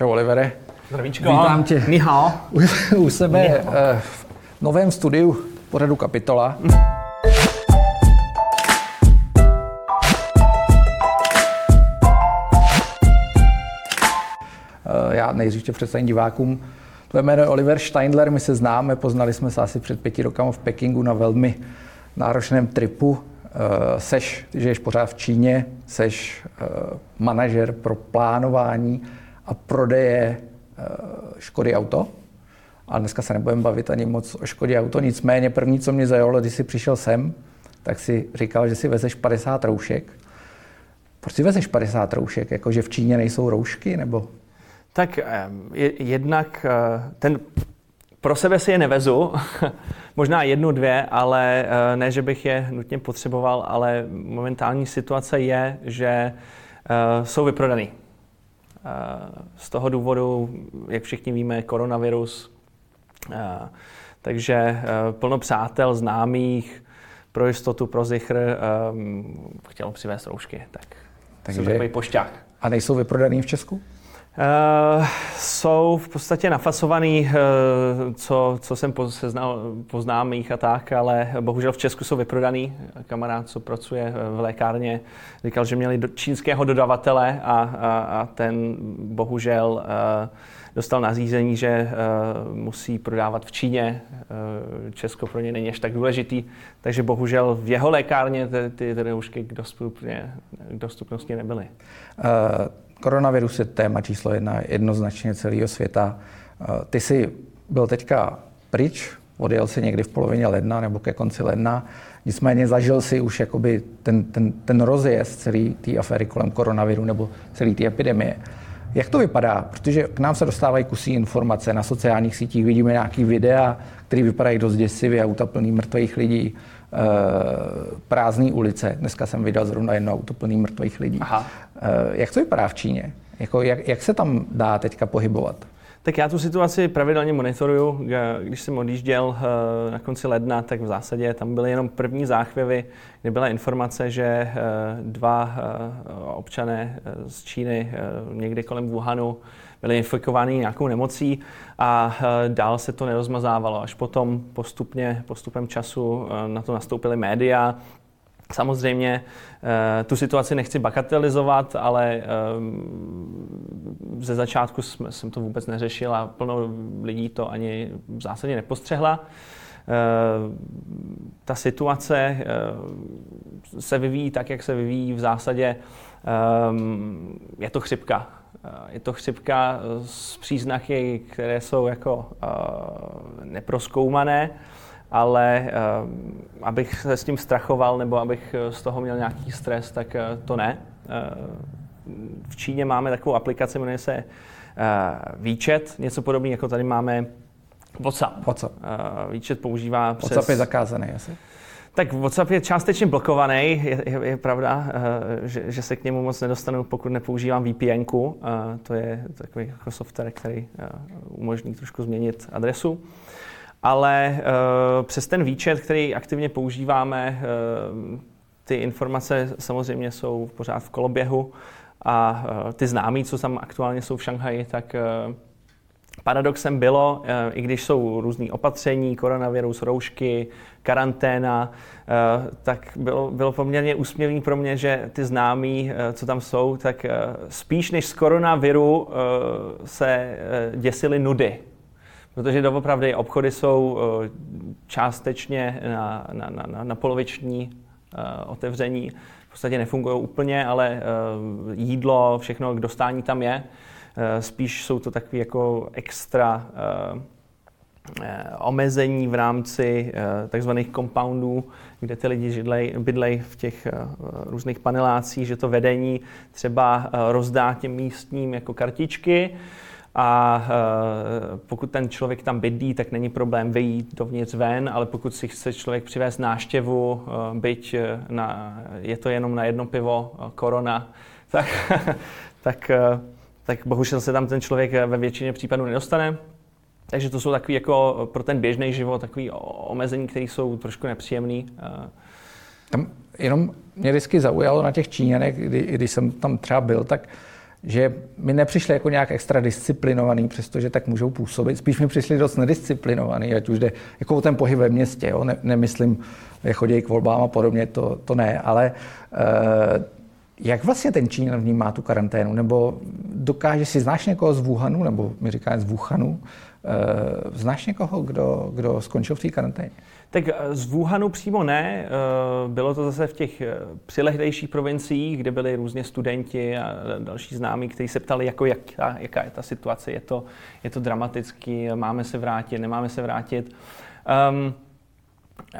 Čau Olivere. Zdravíčko. Vítám tě. Ni hao. U, u sebe eh, v novém studiu pořadu Kapitola. Eh, Já nejdřív tě představím divákům. Tvoje jméno je Oliver Steindler, my se známe, poznali jsme se asi před pěti rokama v Pekingu na velmi náročném tripu. Eh, Seš, žiješ pořád v Číně, seš manažer pro plánování a prodeje eh, Škody Auto. A dneska se nebudeme bavit ani moc o Škodě Auto, nicméně první, co mě zajímalo, když jsi přišel sem, tak si říkal, že si vezeš 50 roušek. Proč si vezeš 50 roušek? Jakože v Číně nejsou roušky, nebo Tak eh, je- jednak eh, ten pro sebe si je nevezu, možná jednu, dvě, ale ne, že bych je nutně potřeboval, ale momentální situace je, že jsou vyprodaný. Z toho důvodu, jak všichni víme, koronavirus, eh, takže eh, plno přátel, známých, pro jistotu, pro zichr, eh, chtělo přivést roušky, tak Takže- jsem takový pošťák. a nejsou vyprodaný v Česku? Uh, jsou v podstatě nafasovaný, uh, co, co jsem po, seznal, po známých a tak, ale bohužel v Česku jsou vyprodaný. Kamarád, co pracuje v lékárně, říkal, že měli čínského dodavatele a, a, a ten bohužel uh, dostal nařízení, že uh, musí prodávat v Číně. Uh, Česko pro ně není až tak důležitý, takže bohužel v jeho lékárně ty, ty, roušky k, dostupně, k dostupnosti nebyly. Eh, Koronavirus je téma číslo jedna jednoznačně celého světa. Eh, Ty jsi byl teďka pryč, odjel si někdy v polovině ledna nebo ke konci ledna, nicméně zažil si už jakoby ten, ten, ten rozjezd celé té aféry kolem koronaviru nebo celé té epidemie. Jak to vypadá? Protože k nám se dostávají kusí informace na sociálních sítích, vidíme nějaký videa, které vypadají dost děsivě, auta plný mrtvých lidí, prázdné ulice. Dneska jsem viděl zrovna jedno auto plný mrtvých lidí. Aha. Eh, Jak to vypadá v Číně? Jako, jak, jak se tam dá teďka pohybovat? Tak já tu situaci pravidelně monitoruju. Když jsem odjížděl eh, na konci ledna, tak v zásadě tam byly jenom první záchvěvy, kde byla informace, že eh, dva eh, občané eh, z Číny eh, někde kolem Wuhanu byli infikováni nějakou nemocí a eh, dál se to nerozmazávalo. Až potom postupně, postupem času eh, na to nastoupily média, Samozřejmě eh, tu situaci nechci bagatelizovat, ale ze začátku jsem to vůbec neřešil a plno lidí to ani v zásadě nepostřehla. Eh, Ta situace se vyvíjí tak, jak se vyvíjí v zásadě. Je to chřipka. Eh, Je to chřipka s příznaky, které jsou jako eh, neproskoumané ale abych se s tím strachoval nebo abych eh, z toho měl nějaký stres, tak to ne. V Číně máme takovou aplikaci, jmenuje se Výčet, něco podobného, jako tady máme WhatsApp. WhatsApp. Výčet používá přes... WhatsApp je zakázaný asi. Tak WhatsApp je částečně blokovaný, je, je, je pravda, eh, že, že se k němu moc nedostanu, pokud nepoužívám VPN-ku. Eh, To je takový jako software, který eh, umožní trošku změnit adresu. Ale přes ten výčet, který aktivně používáme, ty informace samozřejmě jsou pořád v koloběhu a ty známí, co tam aktuálně jsou v Šanghaji, tak Paradoxem bylo, eh, i když jsou různé opatření, koronavirus, roušky, karanténa, eh, tak bylo, bylo poměrně úsměvný pro mě, že ty známí, eh, co tam jsou, tak spíš než z koronaviru se děsily nudy. Protože doopravdy obchody jsou částečně na, na, na, na, poloviční otevření. V podstatě nefungují úplně, ale jídlo, všechno k dostání tam je. Eh, Spíš jsou to takové jako extra eh, eh, omezení v rámci takzvaných compoundů, kde ty lidi židlej, bydlej v těch různých panelácích, že to vedení třeba rozdá těm místním jako kartičky a pokud ten člověk tam bydlí, tak není problém vyjít dovnitř ven, ale pokud si chce člověk přivést náštěvu, byť na, je to jenom na jedno pivo, korona, tak, tak, tak bohužel se tam ten člověk ve většině případů nedostane. Takže to jsou takový jako pro ten běžný život takový omezení, které jsou trošku nepříjemný. Eh, Tam jenom mě vždycky zaujalo na těch Číňanech, kdy, když jsem tam třeba byl, tak že mi nepřišli jako nějak extra disciplinovaný, přestože tak můžou působit. Spíš mi přišli dost nedisciplinovaný, ať už jde jako o ten pohyb ve městě. Jo? Ne, nemyslím, že chodí k volbám a podobně, to, to ne, ale e, jak vlastně ten Číňan vnímá tu karanténu? Nebo dokáže si, znáš někoho z Wuhanu, nebo mi říká z Wuhanu, e, znáš někoho, kdo, kdo skončil v té karanténě? Tak eh, z Wuhanu přímo ne, bylo to zase v těch přilehlejších provinciích, kde byli různě studenti a další známí, kteří se ptali, jako jak, jaká je ta situace, je to, je to dramatický, máme se vrátit, nemáme se vrátit. Um,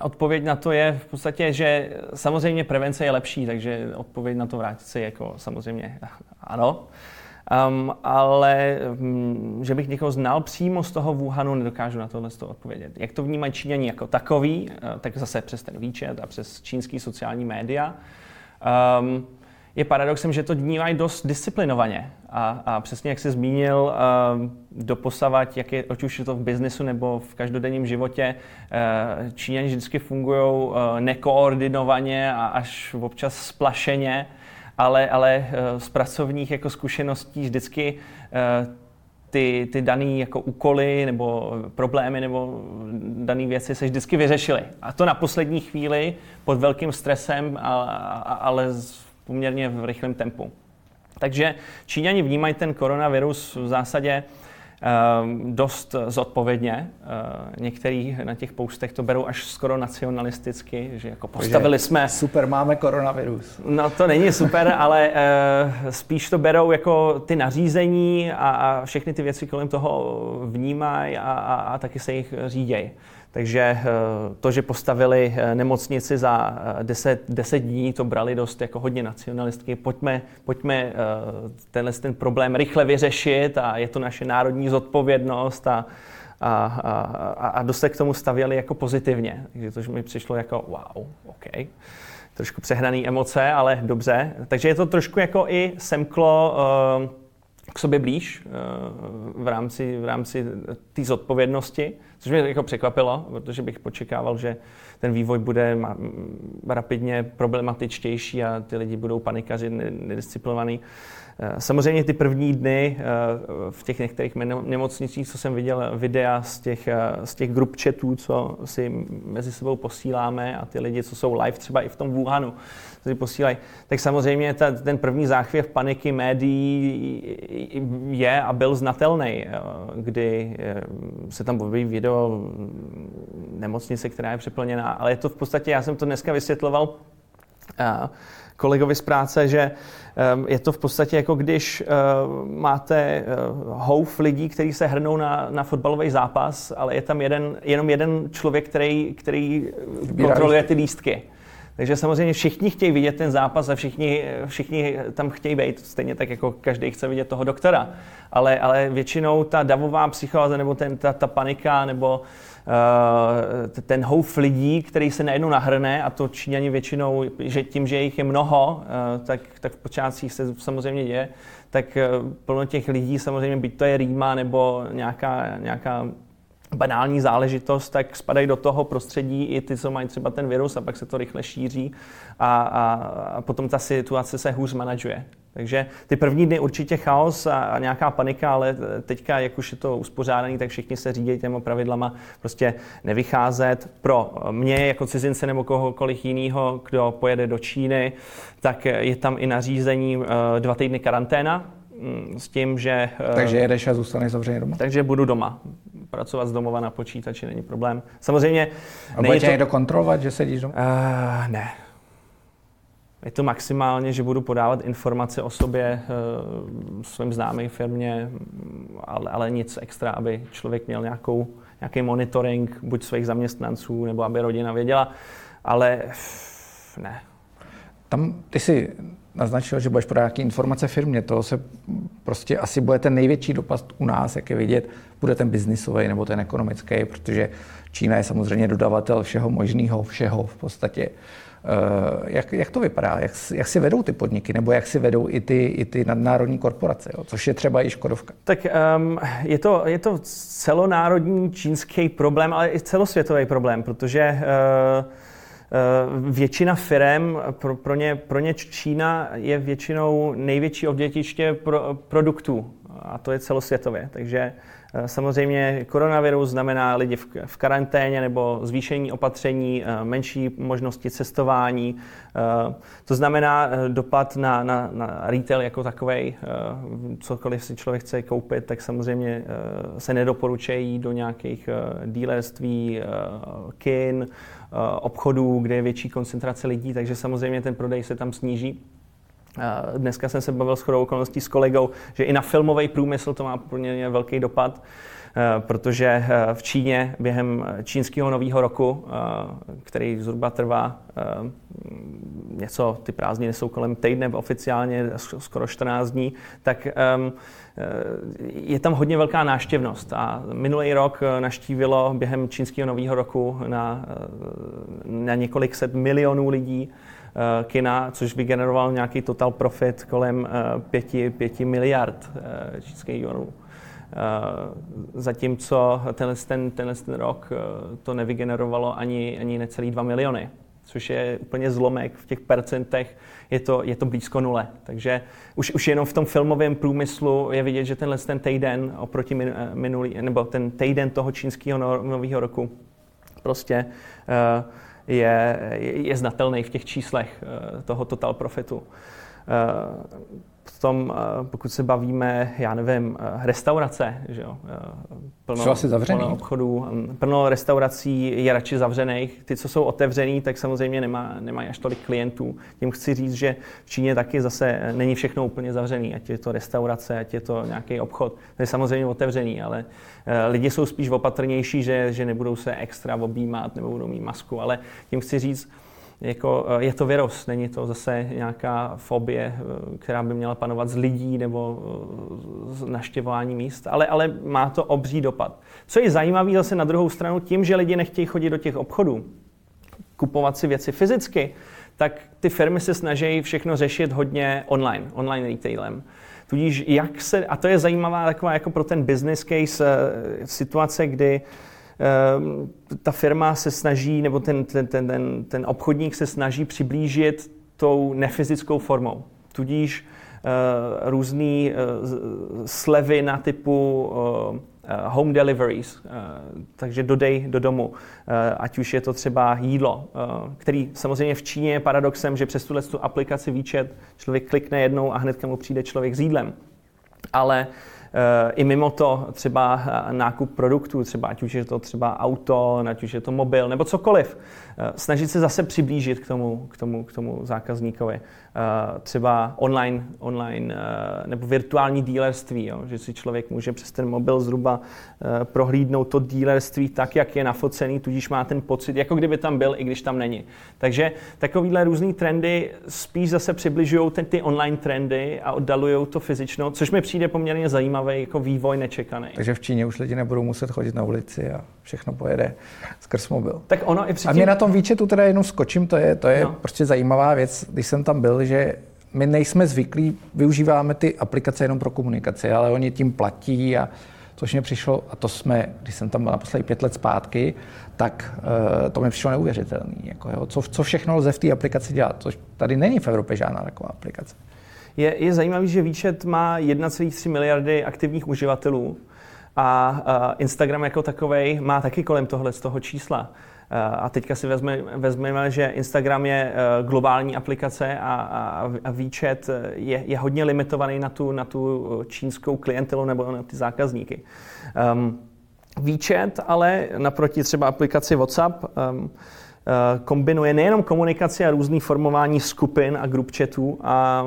Odpověď na to je v podstatě, že samozřejmě prevence je lepší, takže odpověď na to vrátit se jako samozřejmě ano. Um, ale um, že bych někoho znal přímo z toho Wuhanu, nedokážu na tohle odpovědět. Jak to vnímají Číňani jako takový, uh, tak zase přes ten výčet a přes čínský sociální média. Um, je paradoxem, že to vnímají dost disciplinovaně. A, a přesně jak jsi zmínil, uh, doposavat, jak je, ať už je to v biznesu nebo v každodenním životě, uh, Číňani vždycky fungují uh, nekoordinovaně a až občas splašeně, ale, ale uh, z pracovních jako zkušeností vždycky uh, ty, ty dané jako úkoly nebo problémy nebo dané věci se vždycky vyřešily. A to na poslední chvíli pod velkým stresem, a, a, ale poměrně v rychlém tempu. Takže Číňani vnímají ten koronavirus v zásadě Uh, dost zodpovědně. Uh, některý na těch postech to berou až skoro nacionalisticky, že jako postavili Takže jsme... Super, máme koronavirus. No to není super, ale uh, spíš to berou jako ty nařízení a, a všechny ty věci kolem toho vnímají a, a, a taky se jich řídějí. Takže eh, to, že postavili eh, nemocnici za 10, eh, 10 dní, to brali dost jako hodně nacionalistky. Pojďme, pojďme tenhle ten problém rychle vyřešit a je to naše národní zodpovědnost a, a, a, a dost se k tomu stavěli jako pozitivně. Takže to mi přišlo jako wow, OK. Trošku přehnaný emoce, ale dobře. Takže je to trošku jako i semklo k sobě blíž v rámci, v rámci té zodpovědnosti. Což mě jako překvapilo, protože bych počekával, že ten vývoj bude rapidně problematičtější a ty lidi budou panikaři, nedisciplinovaný. Eh, samozřejmě ty první dny eh, v těch některých nemocnicích, co jsem viděl videa z těch, eh, z těch grup chatů, co si mezi sebou posíláme a ty lidi, co jsou live třeba i v tom Wuhanu, si posílají, tak samozřejmě ta, ten první záchvěv paniky médií je a byl znatelný, kdy se tam objeví video nemocnice, která je přeplněná, ale je to v podstatě, já jsem to dneska vysvětloval kolegovi z práce, že Ehm, je to v podstatě jako když ehm, máte ehm, houf lidí, kteří se hrnou na, na fotbalový zápas, ale je tam jeden, jenom jeden člověk, který, který kontroluje ty lístky. Takže samozřejmě všichni chtějí vidět ten zápas a všichni, všichni tam chtějí být, stejně tak jako každý chce vidět toho doktora. Ale, ale většinou ta davová psychóza nebo ten, ta, ta panika nebo uh, ten houf lidí, který se najednou nahrne a to Číňani většinou, že tím, že jich je mnoho, uh, tak, tak v počátcích se samozřejmě děje, tak uh, plno těch lidí samozřejmě, byť to je rýma nebo nějaká, nějaká banální záležitost, tak spadají do toho prostředí i ty, co mají třeba ten virus a pak se to rychle šíří a, a, a potom ta situace se hůř manažuje. Takže ty první dny určitě chaos a, a nějaká panika, ale teďka, jak už je to uspořádané, tak všichni se řídí těma pravidlama, prostě nevycházet. Pro mě jako cizince nebo kohokoliv jiného, kdo pojede do Číny, tak je tam i nařízení eh, dva týdny karanténa, mm, s tím, že... Eh, takže jedeš a zůstaneš zavřený doma? Takže budu doma pracovat z domova na počítači není problém. Samozřejmě... A bude tě to... někdo kontrolovat, že sedíš doma? Uh, ne. Je to maximálně, že budu podávat informace o sobě uh, svým známým firmě, ale, ale nic extra, aby člověk měl nějakou, nějaký monitoring buď svých zaměstnanců, nebo aby rodina věděla, ale ne. Tam ty si naznačil, že budeš podat nějaké informace firmě. To se prostě asi bude ten největší dopad u nás, jak je vidět, bude ten biznisový nebo ten ekonomický, protože Čína je samozřejmě dodavatel všeho možného, všeho v podstatě. Eh, jak, jak to vypadá? Jak, jak si vedou ty podniky? Nebo jak si vedou i ty, i ty nadnárodní korporace? Jo? Což je třeba i Škodovka. Tak um, je, to, je to celonárodní čínský problém, ale i celosvětový problém, protože uh, většina firm, pro, pro, ně, pro ně Čína je většinou největší odvětiště pro, produktů a to je celosvětově. Takže Eh, samozřejmě koronavirus znamená lidi v karanténě nebo zvýšení opatření, eh, menší možnosti cestování. Eh, to znamená dopad na, na, na retail jako takový. Cokoliv si člověk chce koupit, tak samozřejmě se nedoporučují do nějakých dílerství, kin, obchodů, kde je větší koncentrace lidí, takže samozřejmě ten prodej se tam sníží. Dneska jsem se bavil s chodou okolností s kolegou, že i na filmový průmysl to má poměrně velký dopad, eh, protože eh, v Číně během čínského nového roku, eh, který zhruba trvá něco, ty prázdniny jsou kolem týdne, oficiálně skoro 14 dní, tak ehm, je tam hodně velká náštěvnost. A minulý rok naštívilo během čínského nového roku na, na několik set milionů lidí Eh, kina, což by generoval nějaký total profit kolem 5, 5 miliard eh, čínských jonů. Eh, zatímco tenhle ten, tenhle ten rok to nevygenerovalo ani, ani necelý 2 miliony, což je úplně zlomek v těch percentech, je to, je to blízko nule. Takže už, už jenom v tom filmovém průmyslu je vidět, že tenhle ten týden oproti minulý, nebo ten týden toho čínského no, nového roku prostě uh, je, je znatelný v těch číslech eh, toho total profitu. Eh, Potom, eh, pokud se bavíme, já nevím, restaurace, že jo, plno, asi plno obchodů, hm, plno restaurací je radši zavřených. Ty, co jsou otevřený, tak samozřejmě nemá, nemají až tolik klientů. Tím chci říct, že v Číně taky zase není všechno úplně zavřený, ať je to restaurace, ať je to nějaký obchod. To je samozřejmě otevřený, ale Eh, lidi jsou spíš opatrnější, že, že nebudou se extra objímat nebo budou mít masku, ale tím chci říct, jako, eh, je to virus, není to zase nějaká fobie, eh, která by měla panovat z lidí nebo z naštěvování míst, ale, ale má to obří dopad. Co je zajímavé zase na druhou stranu, tím, že lidi nechtějí chodit do těch obchodů, kupovat si věci fyzicky, tak ty firmy se snaží všechno řešit hodně online, online retailem. Tudíž jak se, a to je zajímavá taková jako pro ten business case situace, kdy uh, ta firma se snaží, nebo ten, ten, ten, ten, ten obchodník se snaží přiblížit tou nefyzickou formou. Tudíž uh, různé uh, slevy na typu uh, Eh, home deliveries, eh, takže dodej do domu, eh, ať už je to třeba jídlo, který samozřejmě v Číně je paradoxem, že přes tuhle tu aplikaci výčet člověk klikne jednou a hned mu přijde člověk s jídlem. Ale i mimo to třeba nákup produktů, třeba ať už je to třeba auto, ať už je to mobil nebo cokoliv. Snažit se zase přiblížit k tomu, k tomu, k tomu zákazníkovi. Eh, třeba online, online eh, nebo virtuální dílerství, jo, že si člověk může přes ten mobil zhruba eh, prohlídnout to dílerství tak, jak je nafocený, tudíž má ten pocit, jako kdyby tam byl, i když tam není. Takže takovýhle různý trendy spíš zase přibližují ty online trendy a oddalují to fyzično, což mi přijde poměrně zajímavý jako vývoj nečekaný. Takže v Číně už lidi nebudou muset chodit na ulici a všechno pojede skrz mobil. Tak ono i předtím... A mě na tom výčetu teda jenom skočím, to je, to je no. prostě zajímavá věc. Když jsem tam byl, že my nejsme zvyklí, využíváme ty aplikace jenom pro komunikaci, ale oni tím platí a což mě přišlo, a to jsme, když jsem tam byl naposledy pět let zpátky, tak uh, to mi přišlo neuvěřitelné. Jako, jo, co, co všechno lze v té aplikaci dělat, což tady není v Evropě žádná taková aplikace. Je, je zajímavé, že výčet má 1,3 miliardy aktivních uživatelů a uh, Instagram jako takový má taky kolem tohle z toho čísla. A teďka si vezme, vezmeme, že Instagram je eh, globální aplikace a, a, a výčet eh, je, je hodně limitovaný na tu, na tu čínskou klientelu nebo na ty zákazníky. Um, výčet ale naproti třeba aplikaci WhatsApp um, kombinuje nejenom komunikaci a různý formování skupin a group chatů, a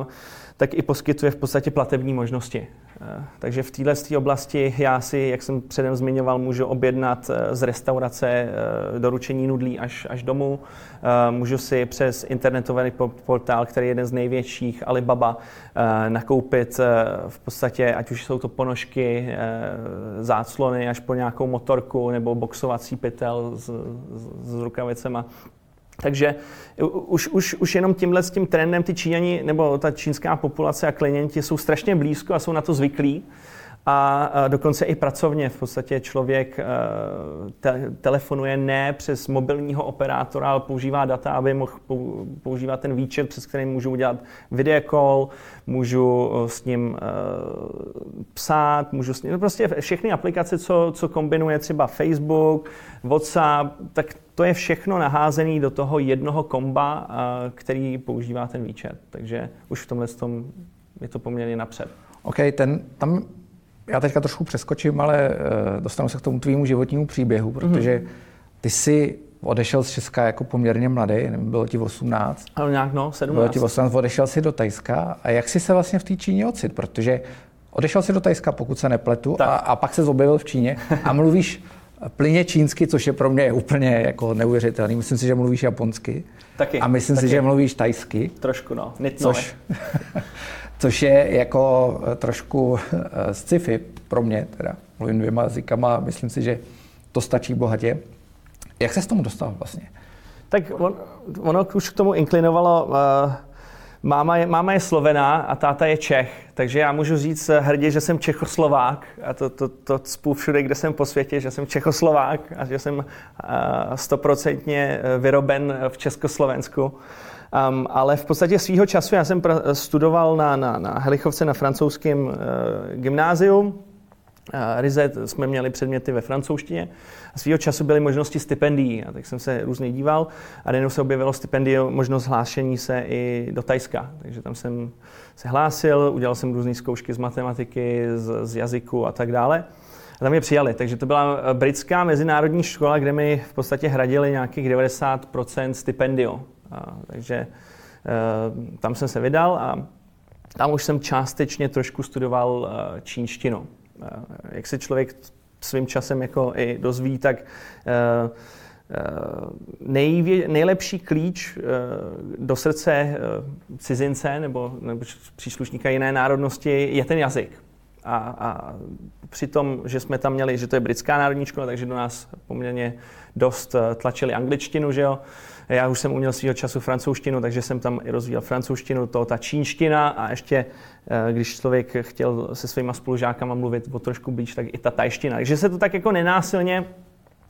tak i poskytuje v podstatě platební možnosti. Eh, takže v téhle oblasti já si, jak jsem předem zmiňoval, můžu objednat eh, z restaurace eh, doručení nudlí až, až domů. Můžu si přes internetový portál, který je jeden z největších, Alibaba, nakoupit v podstatě, ať už jsou to ponožky, záclony, až po nějakou motorku nebo boxovací pytel s, s, s rukavicema. Takže už, už, už jenom tímhle s tím trendem ty Číňani nebo ta čínská populace a klienti jsou strašně blízko a jsou na to zvyklí. a dokonce i pracovně v podstatě člověk eh, te- telefonuje ne přes mobilního operátora, ale používá data, aby mohl používat ten výčet, přes který můžu udělat video call, můžu eh, s ním uh, psát, můžu s ním, no prostě všechny aplikace, co, co kombinuje třeba Facebook, WhatsApp, tak to je všechno naházené do toho jednoho komba, uh, který používá ten výčet. Takže už v tomhle tom je to poměrně napřed. OK, ten, tam já teďka trošku přeskočím, ale uh, dostanu se k tomu tvýmu životnímu příběhu, protože mm-hmm. ty jsi odešel z Česka jako poměrně mladý, nevím, bylo ti 18. Ale nějak no, 17. Bylo ti 18, odešel si do Tajska. A jak jsi se vlastně v té Číně ocit? Protože odešel si do Tajska, pokud se nepletu, a, a pak se objevil v Číně a mluvíš plyně čínsky, což je pro mě úplně jako neuvěřitelný. Myslím si, že mluvíš japonsky. Taky. A myslím taky. si, že mluvíš tajsky. Trošku, no. Což, což je jako eh, trošku eh, sci-fi pro mě, teda mluvím dvěma jazykama, myslím si, že to stačí bohatě. Jak se s tomu dostal vlastně? Tak on, ono už k tomu inklinovalo. Uh, máma, je, máma je Slovená a táta je Čech, takže já můžu říct hrdě, že jsem Čechoslovák a to, to, to spů všude, kde jsem po světě, že jsem Čechoslovák a že jsem stoprocentně uh, vyroben v Československu. Um, ale v podstatě svýho času já jsem studoval na, na, na Helichovce na francouzském uh, gymnáziu. Rize jsme měli předměty ve francouzštině. A svýho času byly možnosti stipendií, a tak jsem se různě díval. A najednou se objevilo stipendium, možnost hlášení se i do Tajska. Takže tam jsem se hlásil, udělal jsem různé zkoušky z matematiky, z, z jazyku a tak dále. A tam mě přijali. Takže to byla britská mezinárodní škola, kde mi v podstatě hradili nějakých 90% stipendium. A, takže e, tam jsem se vydal a tam už jsem částečně trošku studoval e, čínštinu. E, jak se člověk svým časem jako i dozví, tak e, nejvě, nejlepší klíč do srdce cizince nebo, nebo příslušníka jiné národnosti je ten jazyk. A, a při tom, že jsme tam měli, že to je britská národní škola, takže do nás poměrně dost tlačili angličtinu, že jo, já už jsem uměl svého času francouzštinu, takže jsem tam i rozvíjel francouzštinu, to ta čínština a ještě, eh, když člověk chtěl se svýma spolužákama mluvit o trošku blíž, tak i ta tajština. Takže se to tak jako nenásilně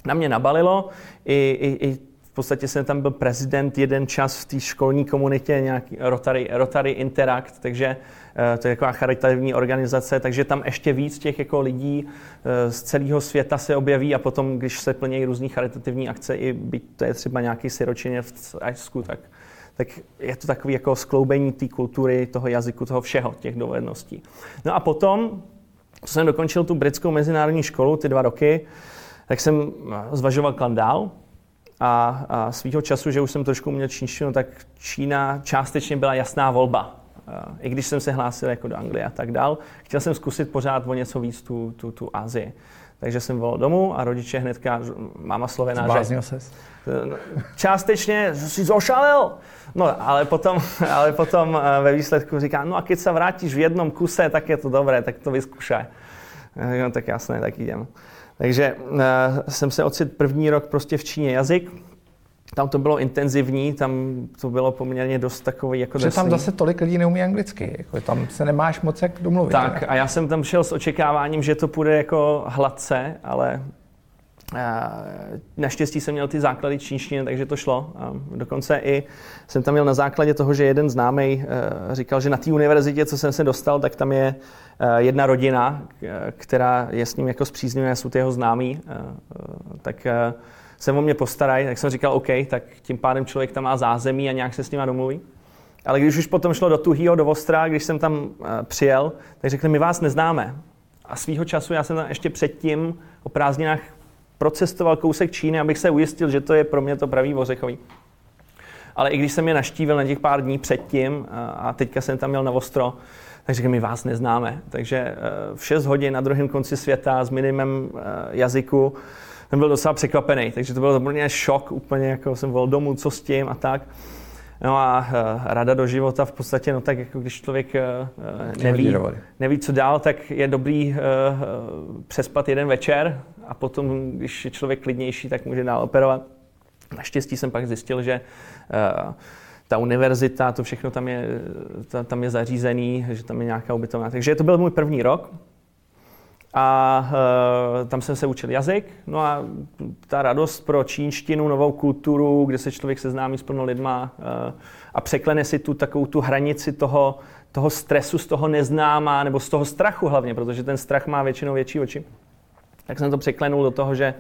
na mě nabalilo. I, i, i v podstatě jsem tam byl prezident jeden čas v té školní komunitě, nějaký Rotary, Rotary Interact, takže Eh, to je taková charitativní organizace, takže tam ještě víc těch jako lidí eh, z celého světa se objeví a potom, když se plnějí různé charitativní akce, i byť to je třeba nějaký siročině v Ajsku, tak, tak je to takový jako skloubení té kultury, toho jazyku, toho všeho, těch dovedností. No a potom, co jsem dokončil tu britskou mezinárodní školu, ty dva roky, tak jsem eh, zvažoval kam dál. A, a svýho času, že už jsem trošku uměl čínštinu, tak Čína částečně byla jasná volba i když jsem se hlásil jako do Anglie a tak dál, chtěl jsem zkusit pořád o něco víc tu, tu, tu Asii. Takže jsem volal domů a rodiče hnedka, máma slovená, Zbláznil že... ses? Částečně jsi zošalel. No, ale potom, ale potom eh, ve výsledku říká, no a když se vrátíš v jednom kuse, tak je to dobré, tak to vyzkušaj. No, tak jasné, tak jdem. Takže uh, jsem se ocit první rok prostě v Číně jazyk, tam to bylo intenzivní, tam to bylo poměrně dost takový jako Protože tam zase tolik lidí neumí anglicky, jako tam se nemáš moc jak domluvit. Tak ne? a já jsem tam šel s očekáváním, že to půjde jako hladce, ale Naštěstí jsem měl ty základy čínštiny, takže to šlo. Dokonce i jsem tam měl na základě toho, že jeden známý e, říkal, že na té univerzitě, co jsem se dostal, tak tam je e, jedna rodina, která je s ním jako zpříznivá, jsou ty jeho známí. Tak se o mě postarají, tak jsem říkal OK, tak tím pádem člověk tam má zázemí a nějak se s nima domluví. Ale když už potom šlo do Tuhýho, do Vostra, když jsem tam přijel, tak řekli, my vás neznáme. A svýho času já jsem tam ještě předtím o prázdninách procestoval kousek Číny, abych se ujistil, že to je pro mě to pravý Vořechový. Ale i když jsem je naštívil na těch pár dní předtím a teďka jsem tam měl na Vostro, tak řekli, my vás neznáme. Takže eh, v 6 hodin na druhém konci světa s minimem eh, jazyku jsem byl docela překvapený, takže to byl úplně šok, úplně jako jsem volal domů, co s tím a tak. No a uh, rada do života v podstatě, no tak jako když člověk uh, neví, neví, co dál, tak je dobrý přespat jeden večer a potom, když je člověk klidnější, tak může dál operovat. Naštěstí jsem pak zjistil, že ta univerzita, to všechno tam je, tam je zařízený, že tam je nějaká ubytovna. Takže to byl můj první rok. A uh, tam jsem se učil jazyk. No a ta radost pro čínštinu, novou kulturu, kde se člověk seznámí s plno lidma uh, a překlene si tu takovou tu hranici toho, toho stresu z toho neznáma, nebo z toho strachu hlavně, protože ten strach má většinou větší oči. Tak jsem to překlenul do toho, že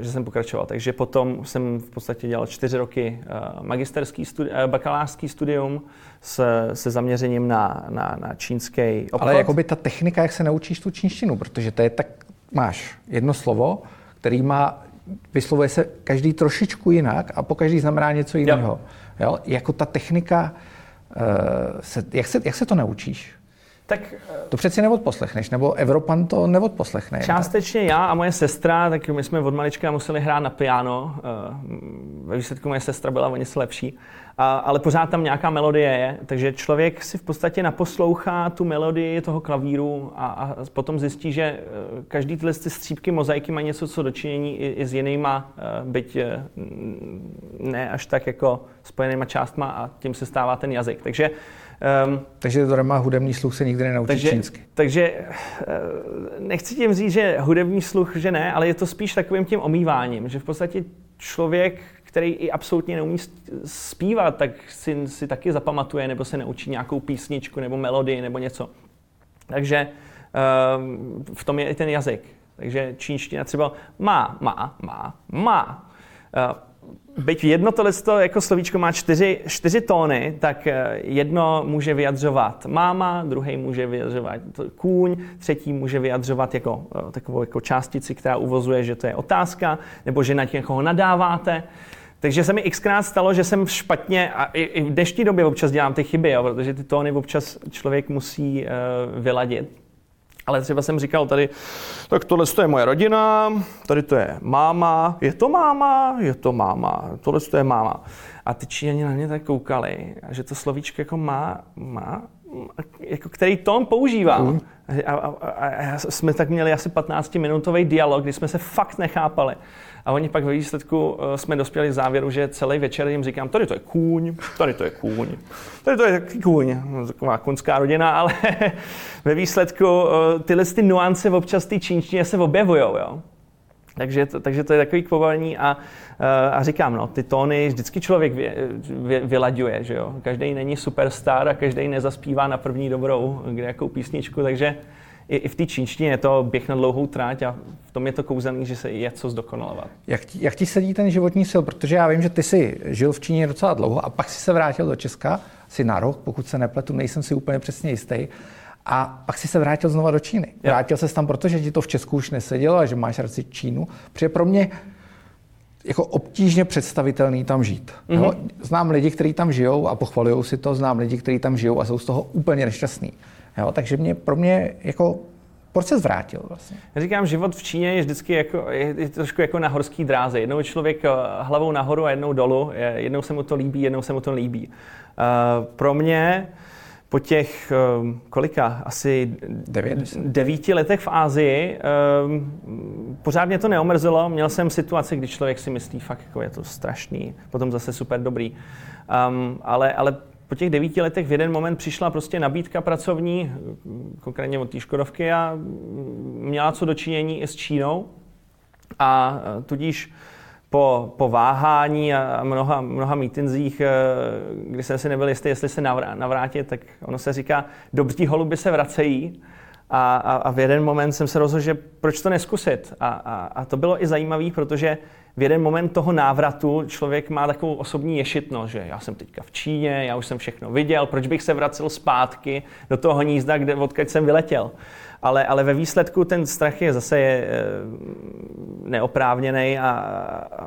že jsem pokračoval. Takže potom jsem v podstatě dělal čtyři roky uh, magisterský studi- uh, bakalářský studium se, se zaměřením na, na, na čínský obchod. Ale jakoby ta technika, jak se naučíš tu čínštinu, protože to je tak, máš jedno slovo, který má, vyslovuje se každý trošičku jinak a po každý znamená něco jiného. Jo. Jo? Jako ta technika, se, jak, se, jak se to naučíš? Tak, to přeci neodposlechneš, nebo Evropan to neodposlechne. Částečně já a moje sestra, tak my jsme od malička museli hrát na piano. Eh, ve výsledku moje sestra byla o něco lepší. A, ale pořád tam nějaká melodie je, takže člověk si v podstatě naposlouchá tu melodii toho klavíru a, a potom zjistí, že eh, každý tyhle ty střípky mozaiky mají něco co dočinění i, i s jinýma, eh, byť ne až tak jako spojenýma částma a tím se stává ten jazyk. Takže Um, takže to má hudební sluch se nikdy nenaučí takže, čínsky. Takže eh, nechci tím říct, že hudební sluch, že ne, ale je to spíš takovým tím omýváním, že v podstatě člověk, který i absolutně neumí zpívat, tak si, si taky zapamatuje nebo se naučí nějakou písničku nebo melodii nebo něco. Takže um, v tom je i ten jazyk. Takže čínština třeba má, má, má, má. Uh, byť jedno tohle jako slovíčko má čtyři, čtyři tóny, tak eh, jedno může vyjadřovat máma, druhý může vyjadřovat kůň, třetí může vyjadřovat jako eh, takovou jako částici, která uvozuje, že to je otázka, nebo že na někoho nadáváte. Takže se mi xkrát stalo, že jsem špatně, a i v dnešní době občas dělám ty chyby, jo, protože ty tóny občas člověk musí uh, vyladit. Ale třeba jsem říkal tady, tak tohle je moje rodina, tady to je máma, je to máma, je to máma, tohle to je máma. A ty Číňani na mě tak koukali, že to slovíčko jako má, má, jako který tón používám. Mm. A, a, a, a jsme tak měli asi 15-minutový dialog, kdy jsme se fakt nechápali. A oni pak ve výsledku eh, jsme dospěli k závěru, že celý večer jim říkám, tady to je kůň, tady to je kůň, tady to je taky kůň, no, taková kunská rodina, ale ve výsledku eh, tyhle ty nuance občas té čínštině se objevují. Jo? Takže to, takže to je takový kvovalní a, eh, a říkám, no, ty tóny vždycky člověk vy, vy, vylaďuje, že jo. Každý není superstar a každý nezaspívá na první dobrou kde jakou písničku, takže i, i v té čínštině je to běh na dlouhou tráť a v tom je to kouzelný, že se je co zdokonalovat. Jak ti, jak ti sedí ten životní sil? Protože já vím, že ty jsi žil v Číně docela dlouho a pak si se vrátil do Česka, si na rok, pokud se nepletu, nejsem si úplně přesně jistý. A pak si se vrátil znova do Číny. Vrátil se tam, protože ti to v Česku už nesedělo a že máš radši Čínu. Protože pro mě jako obtížně představitelný tam žít. Mm-hmm. Znám lidi, kteří tam žijou a pochvalují si to, znám lidi, kteří tam žijou a jsou z toho úplně nešťastní. Jo, takže mě, pro mě jako proč se zvrátil vlastně? Já říkám, život v Číně je vždycky jako, je, je trošku jako na horský dráze. Jednou je člověk eh, hlavou nahoru a jednou dolů. Jednou se mu to líbí, jednou se mu to líbí. Uh, pro mě po těch, um, kolika, asi Devět. devíti letech v Ázii, um, pořád mě to neomrzelo. Měl jsem situaci, kdy člověk si myslí, fakt jako je to strašný, potom zase super dobrý. Um, ale, ale po těch devíti letech v jeden moment přišla prostě nabídka pracovní, konkrétně od té Škodovky a měla co dočinění i s Čínou. A tudíž po, po váhání a mnoha, mnoha mítinzích, eh, kdy jsem si nebyl jistý, jestli se navrátit, tak ono se říká, dobří holuby se vracejí. A, a, a v jeden moment jsem se rozhodl, že proč to neskusit. A, a, a to bylo i zajímavé, protože v jeden moment toho návratu člověk má takovou osobní ješitnost, že já jsem teďka v Číně, já už jsem všechno viděl, proč bych se vracel zpátky do toho hnízda, kde, odkud jsem vyletěl. Ale, ale ve výsledku ten strach je zase je, eh, neoprávněný a,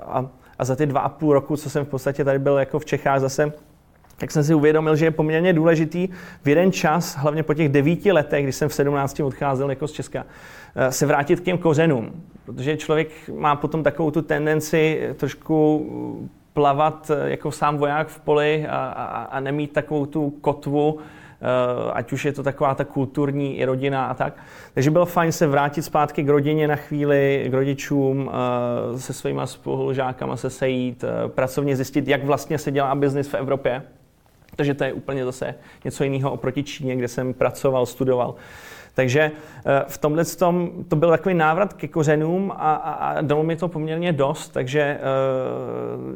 a, a za ty dva a půl roku, co jsem v podstatě tady byl jako v Čechách zase, tak jsem si uvědomil, že je poměrně důležitý v jeden čas, hlavně po těch devíti letech, kdy jsem v 17 odcházel jako z Česka, eh, se vrátit k těm kořenům. Protože člověk má potom takovou tu tendenci trošku plavat eh, jako sám voják v poli a, a, a nemít takovou tu kotvu, ať už je to taková ta kulturní i rodina a tak. Takže bylo fajn se vrátit zpátky k rodině na chvíli, k rodičům, se svýma spolužákama se sejít, pracovně zjistit, jak vlastně se dělá biznis v Evropě takže to je úplně zase něco jiného oproti Číně, kde jsem pracoval, studoval. Takže eh, v tomhle tom, to byl takový návrat ke kořenům a, a, a dalo mi to poměrně dost, takže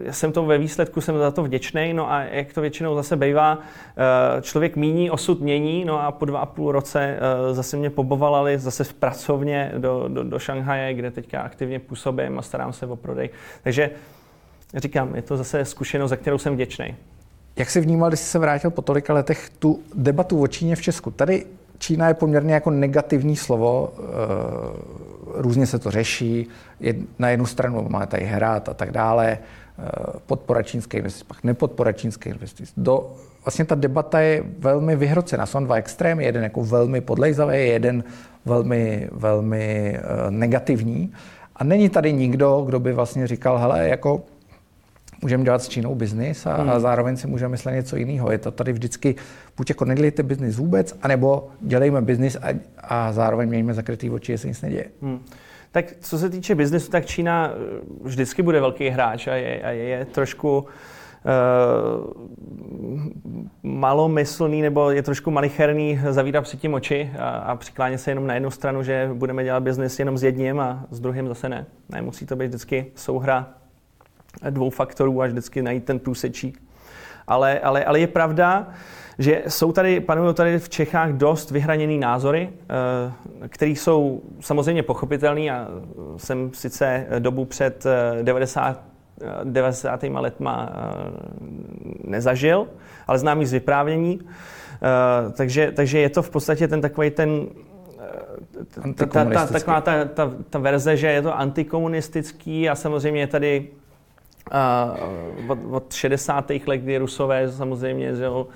uh, jsem to ve výsledku jsem za to vděčný. No a jak to většinou zase bývá, uh, člověk míní, osud mění, no a po dva a půl roce uh, zase mě pobovalali zase v pracovně do, do, do Šanghaje, kde teďka aktivně působím a starám se o prodej. Takže říkám, je to zase zkušenost, za kterou jsem vděčný. Jak jsi vnímal, když jsi se vrátil po tolika letech, tu debatu o Číně v Česku? Tady Čína je poměrně jako negativní slovo, eh, různě se to řeší, na jednu stranu máme tady hrát a tak dále, eh, podpora čínské investic, pak nepodpora čínské investic. Do, vlastně ta debata je velmi vyhrocená. Jsou dva extrémy, jeden jako velmi podlejzavý, jeden velmi, velmi eh, negativní. A není tady nikdo, kdo by vlastně říkal, hele, jako můžeme dělat s Čínou biznis a, hmm. a zároveň si můžeme myslet něco jiného. Je to tady vždycky, buď jako nedělejte biznis vůbec, anebo dělejme biznis a, a zároveň mějme zakrytý oči, jestli nic neděje. Hmm. Tak co se týče biznesu, tak Čína eh, vždycky bude velký hráč a je, a je, je trošku uh, malomyslný nebo je trošku malicherný zavírat před tím oči a, a přiklánět se jenom na jednu stranu, že budeme dělat biznis jenom s jedním a s druhým zase ne. Ne, musí to být vždycky souhra dvou faktorů a vždycky najít ten průsečík. Ale, ale, ale je pravda, že jsou tady, panují tady v Čechách dost vyhraněný názory, eh, které jsou samozřejmě pochopitelné. Já jsem sice dobu před 90, eh, 90. letma eh, nezažil, ale znám z vyprávění. Takže, takže je to v podstatě ten takový ten ta, ta, ta, taková ta, ta, ta verze, že je to antikomunistický a samozřejmě je tady od, od 60. let, kdy Rusové samozřejmě že jo, uh,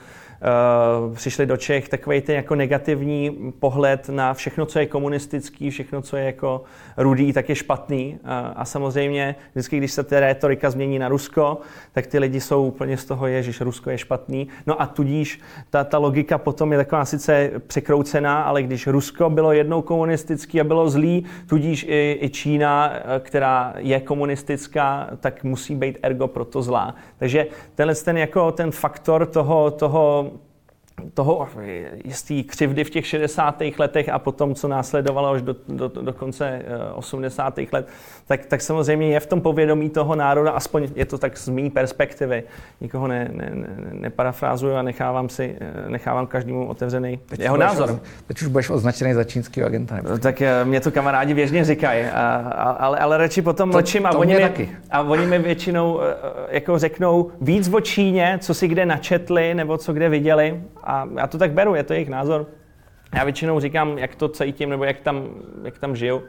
přišli do Čech, takový ten jako negativní pohled na všechno, co je komunistický, všechno, co je jako rudý, tak je špatný. Uh, a samozřejmě vždycky, když se ta retorika změní na Rusko, tak ty lidi jsou úplně z toho, je, že Rusko je špatný. No a tudíž ta, ta logika potom je taková sice překroucená, ale když Rusko bylo jednou komunistický a bylo zlý, tudíž i, i Čína, která je komunistická, tak musí být ergo proto zlá. Takže tenhle ten, jako ten faktor toho, toho toho jistý křivdy v těch 60. letech a potom, co následovalo až do, do, do konce 80. Eh, let, tak, tak samozřejmě je v tom povědomí toho národa, aspoň je to tak z mé perspektivy. Nikoho ne, ne, ne, neparafrázuju a nechávám, si, eh, nechávám každému otevřený teď jeho názor. teď už budeš označený za čínský agenta. Nebo? Tak eh, mě to kamarádi běžně říkají, a, a, ale, ale radši potom to, mlčím a, to oni mi, taky. a oni mi většinou jako řeknou víc o Číně, co si kde načetli nebo co kde viděli a já to tak beru, je to jejich názor. Já většinou říkám, jak to cítím nebo jak tam, jak tam žiju.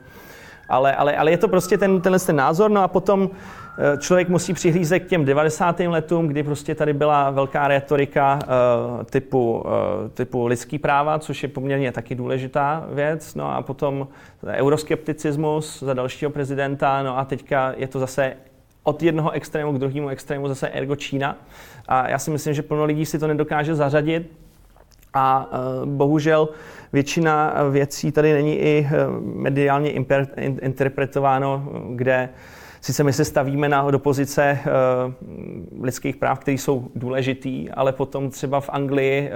Ale, ale, ale je to prostě ten, tenhle ten názor, no a potom eh, člověk musí přihlízet k těm 90. letům, kdy prostě tady byla velká retorika uh, typu, uh, typu lidský práva, což je poměrně taky důležitá věc, no a potom euroskepticismus za dalšího prezidenta, no a teďka je to zase od jednoho extrému k druhému extrému zase ergo Čína. A já si myslím, že plno lidí si to nedokáže zařadit, a e, bohužel většina věcí tady není i e, mediálně interpretováno, kde sice my se stavíme na, do pozice e, lidských práv, které jsou důležitý, ale potom třeba v Anglii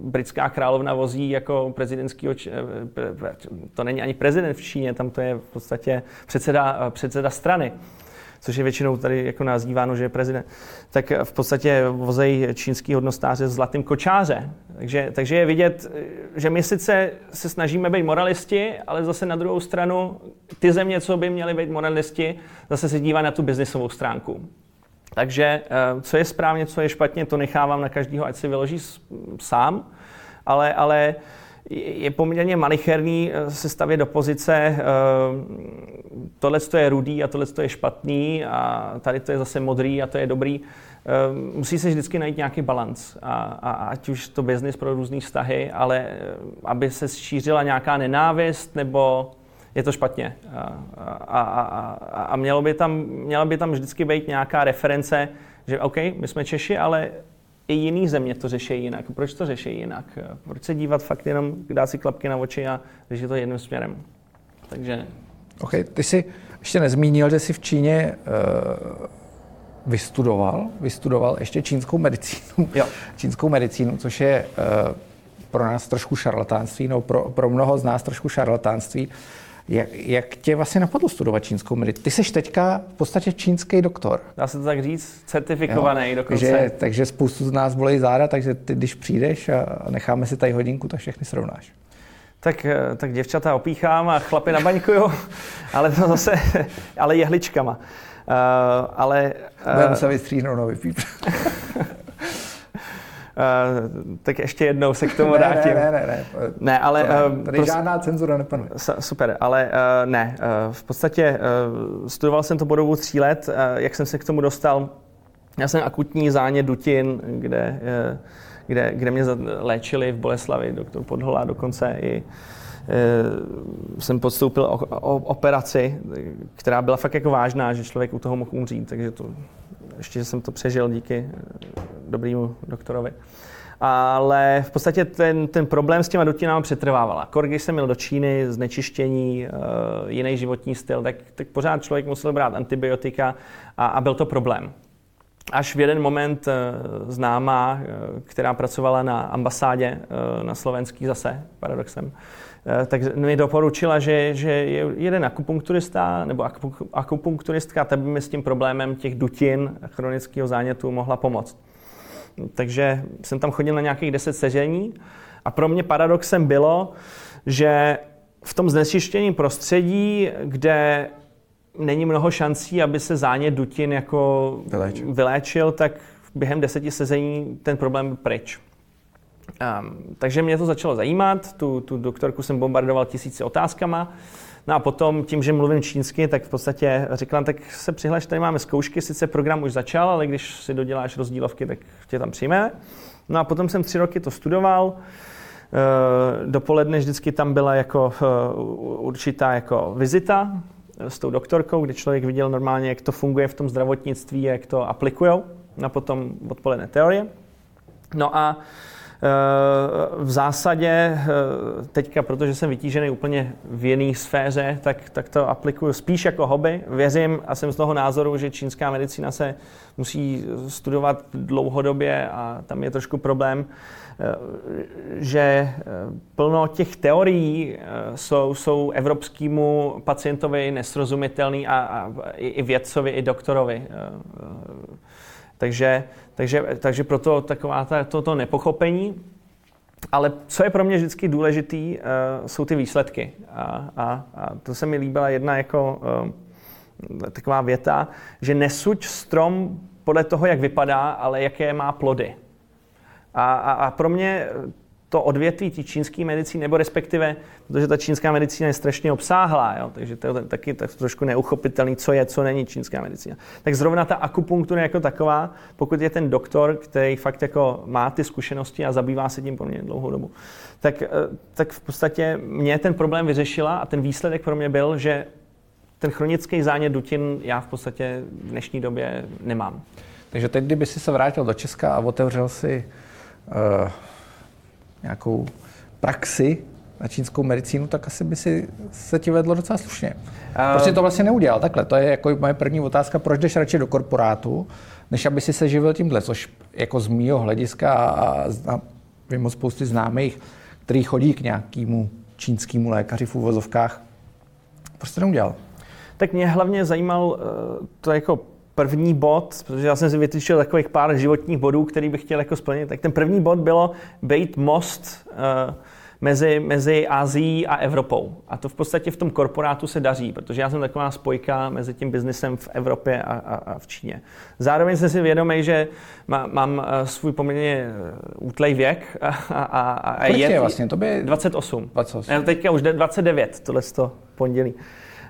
britská královna vozí jako prezidentský, to není ani prezident v Číně, tam to je v podstatě předseda, předseda strany což je většinou tady jako nazýváno, že je prezident, tak v podstatě vozej čínský hodnostáře s zlatým kočáře. Takže, takže je vidět, že my sice se snažíme být moralisti, ale zase na druhou stranu ty země, co by měly být moralisti, zase se dívá na tu biznisovou stránku. Takže eh, co je správně, co je špatně, to nechávám na každého, ať si vyloží sám, ale, ale je poměrně malicherný eh, se stavět do pozice, eh, tohle je rudý a tohle je špatný a tady to je zase modrý a to je dobrý. Eh, musí se vždycky najít nějaký balans, a, a, ať už to biznis pro různé vztahy, ale aby se šířila nějaká nenávist nebo je to špatně. A, a, a, a mělo by tam, měla by tam vždycky být nějaká reference, že OK, my jsme Češi, ale i jiný země to řeší jinak. Proč to řeší jinak? Proč se dívat fakt jenom, dát si klapky na oči a řešit to jedním směrem? Takže... OK, ty jsi ještě nezmínil, že jsi v Číně uh, vystudoval, vystudoval ještě čínskou medicínu, jo. čínskou medicínu, což je uh, pro nás trošku šarlatánství, no pro, pro mnoho z nás trošku šarlatánství. Jak, jak tě vlastně napadlo studovat čínskou medicínu? Ty jsi teďka v podstatě čínský doktor. Dá se to tak říct? Certifikovaný jo, dokonce. Takže, takže spoustu z nás bolí záda, takže ty, když přijdeš a necháme si tady hodinku, tak všechny srovnáš. Tak, eh, tak děvčata opíchám a chlapy nabaňkuju, ale to zase, ale jehličkama. Uh, ale... Uh, Budeme se vystříhnout nový píp. Uh, tak ještě jednou se k tomu ne, vrátím. Ne, ne, ne. ne, ne ale... Uh, tady prostě, žádná cenzura nepanuje. Super, ale uh, ne. Uh, v podstatě uh, studoval jsem to po dobu tří let. Uh, jak jsem se k tomu dostal? Já jsem akutní zánět dutin, kde, uh, kde, kde mě léčili v Boleslavi, doktor Podhola, dokonce i jsem podstoupil o, o, operaci, která byla fakt jako vážná, že člověk u toho mohl umřít, takže to ještě jsem to přežil díky eh, dobrému doktorovi. Ale v podstatě ten, ten problém s těma dutinami přetrvávala. Kor, když jsem měl do Číny, znečištění, uh, jiný životní styl, tak, tak pořád člověk musel brát antibiotika a, a byl to problém. Až v jeden moment uh, známá, která pracovala na ambasádě na slovenský zase, paradoxem, Eh, tak mi doporučila, že, že je jeden akupunkturista nebo akupunkturistka, ta by mi s tím problémem těch dutin chronického zánětu mohla pomoct. Takže jsem tam chodil na nějakých 10 sežení a pro mě paradoxem bylo, že v tom znečištěném prostředí, kde není mnoho šancí, aby se zánět dutin jako vyléčil, vyléčil tak během deseti sezení ten problém byl pryč. Um, takže mě to začalo zajímat, tu, tu doktorku jsem bombardoval tisíci otázkama. No a potom, tím, že mluvím čínsky, tak v podstatě řekla, tak se přihlaš, tady máme zkoušky, sice program už začal, ale když si doděláš rozdílovky, tak tě tam přijme. No a potom jsem tři roky to studoval. Eh, dopoledne vždycky tam byla jako eh, určitá jako vizita s tou doktorkou, kde člověk viděl normálně, jak to funguje v tom zdravotnictví, jak to aplikujou. No a potom odpoledne teorie. No a v zásadě eh, teďka, protože jsem vytížený úplně v jiné sféře, tak, tak to aplikuju spíš jako hobby. Věřím a jsem z toho názoru, že čínská medicína se musí studovat dlouhodobě a tam je trošku problém, eh, že plno těch teorií jsou, jsou evropskému pacientovi nesrozumitelný a, a i vědcovi, i doktorovi. Takže, takže, takže proto taková ta, to, to nepochopení. Ale co je pro mě vždycky důležitý, uh, jsou ty výsledky. A, a, a to se mi líbila jedna jako uh, taková věta, že nesuď strom podle toho, jak vypadá, ale jaké má plody. A, a, a pro mě to odvětví té čínské medicíny, nebo respektive, protože ta čínská medicína je strašně obsáhlá, jo, takže to je taky tak trošku neuchopitelný, co je, co není čínská medicína. Tak zrovna ta akupunktura jako taková, pokud je ten doktor, který fakt jako má ty zkušenosti a zabývá se tím poměrně dlouhou dobu, tak, eh, tak v podstatě mě ten problém vyřešila a ten výsledek pro mě byl, že ten chronický zánět dutin já v podstatě v dnešní době nemám. Takže teď, kdyby si se vrátil do Česka a otevřel si uh nějakou praxi na čínskou medicínu, tak asi by si se ti vedlo docela slušně. Proč jsi to vlastně neudělal takhle? To je jako moje první otázka, proč jdeš radši do korporátu, než aby si se živil tímhle, což jako z mýho hlediska a, a vím o spousty známých, který chodí k nějakému čínskému lékaři v úvozovkách. To neudělal? Tak mě hlavně zajímal eh, to jako první bod, protože já jsem si vytyčil takových pár životních bodů, který bych chtěl jako splnit, tak ten první bod bylo být most uh, mezi, mezi Ázií a Evropou. A to v podstatě v tom korporátu se daří, protože já jsem taková spojka mezi tím biznesem v Evropě a, a, a v Číně. Zároveň jsem si vědomý, že má, mám eh, svůj poměrně eh, útlej věk a, a, a je, je vlastně? To by... 28. 28. Já teďka už 29, tohle to pondělí.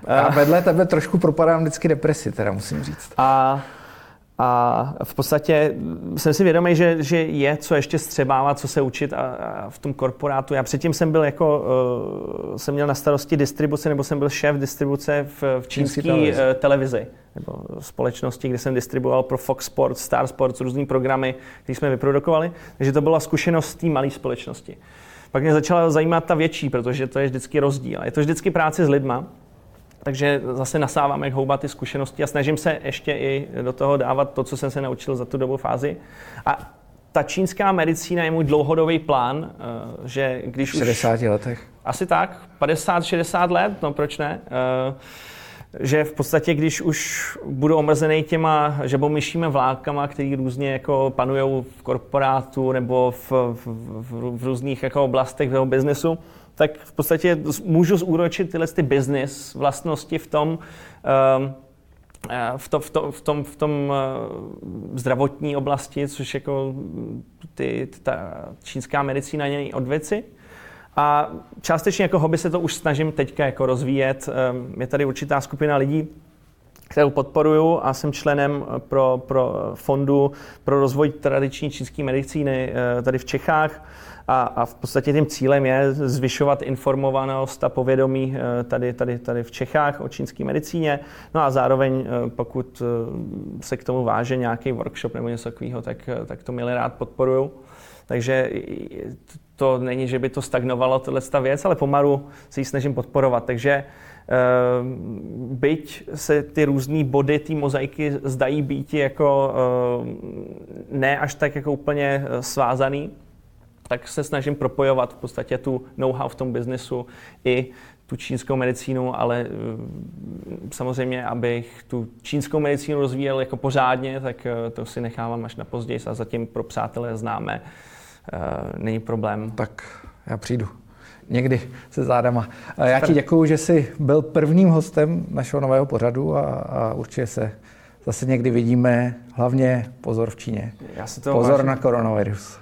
A vedle tebe trošku propadám vždycky depresi, teda musím říct. A, a v podstatě jsem si vědomý, že, že je co ještě střebávat, co se učit a, a v tom korporátu. Já předtím jsem byl jako, uh, jsem měl na starosti distribuce, nebo jsem byl šéf distribuce v, v čínské televizi. Uh, televizi nebo společnosti, kde jsem distribuoval pro Fox Sports, Star Sports, různý programy, které jsme vyprodukovali. Takže to byla zkušenost té malé společnosti. Pak mě začala zajímat ta větší, protože to je vždycky rozdíl. Je to vždycky práce s lidma, takže zase nasávám jak houba ty zkušenosti a snažím se ještě i do toho dávat to, co jsem se naučil za tu dobu fázi. A ta čínská medicína je můj dlouhodobý plán, že když 60 už... letech. Asi tak, 50-60 let, no proč ne? že v podstatě, když už budu omezený těma žabomyšími vlákama, který různě jako panují v korporátu nebo v, v, v, v různých jako oblastech toho biznesu, tak v podstatě můžu zúročit tyhle ty business vlastnosti v tom, um, v, to, v, to, v tom, v tom uh, zdravotní oblasti, což jako ty, ta čínská medicína není od věci. A částečně jako hobby se to už snažím teďka jako rozvíjet. Ehm, je tady určitá skupina lidí, kterou podporuju a jsem členem pro, pro fondu pro rozvoj tradiční čínské medicíny eh, tady v Čechách. A, a v podstatě tím cílem je zvyšovat informovanost a povědomí eh, tady, tady, tady v Čechách o čínské medicíně. No a zároveň, eh, pokud se k tomu váže nějaký workshop nebo něco takového, tak, tak to milé rád podporuju. Takže to není, že by to stagnovalo, tohle ta věc, ale pomalu se ji snažím podporovat. Takže eh, byť se ty různé body té mozaiky zdají být jako eh, ne až tak jako úplně eh, svázaný, tak se snažím propojovat v podstatě tu know-how v tom biznesu i tu čínskou medicínu, ale samozřejmě, abych tu čínskou medicínu rozvíjel jako pořádně, tak to si nechávám až na později a zatím pro přátelé známe Eh, není problém. Tak já přijdu někdy se zádama. Já ti děkuju, že jsi byl prvním hostem našeho nového pořadu a, a určitě se zase někdy vidíme. Hlavně pozor v Číně. Já si to pozor vážím. na koronavirus.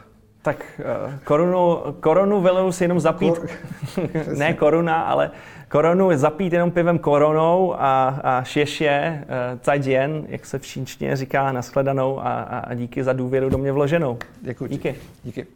Tak uh, korunu, korunu velou si jenom zapít. Kor... ne koruna, ale koronu zapít jenom pivem koronou a, a šešě, uh, zajděn, jak se v čínštině říká, nashledanou a, a díky za důvěru do mě vloženou. Děkuji. Díky. Díky.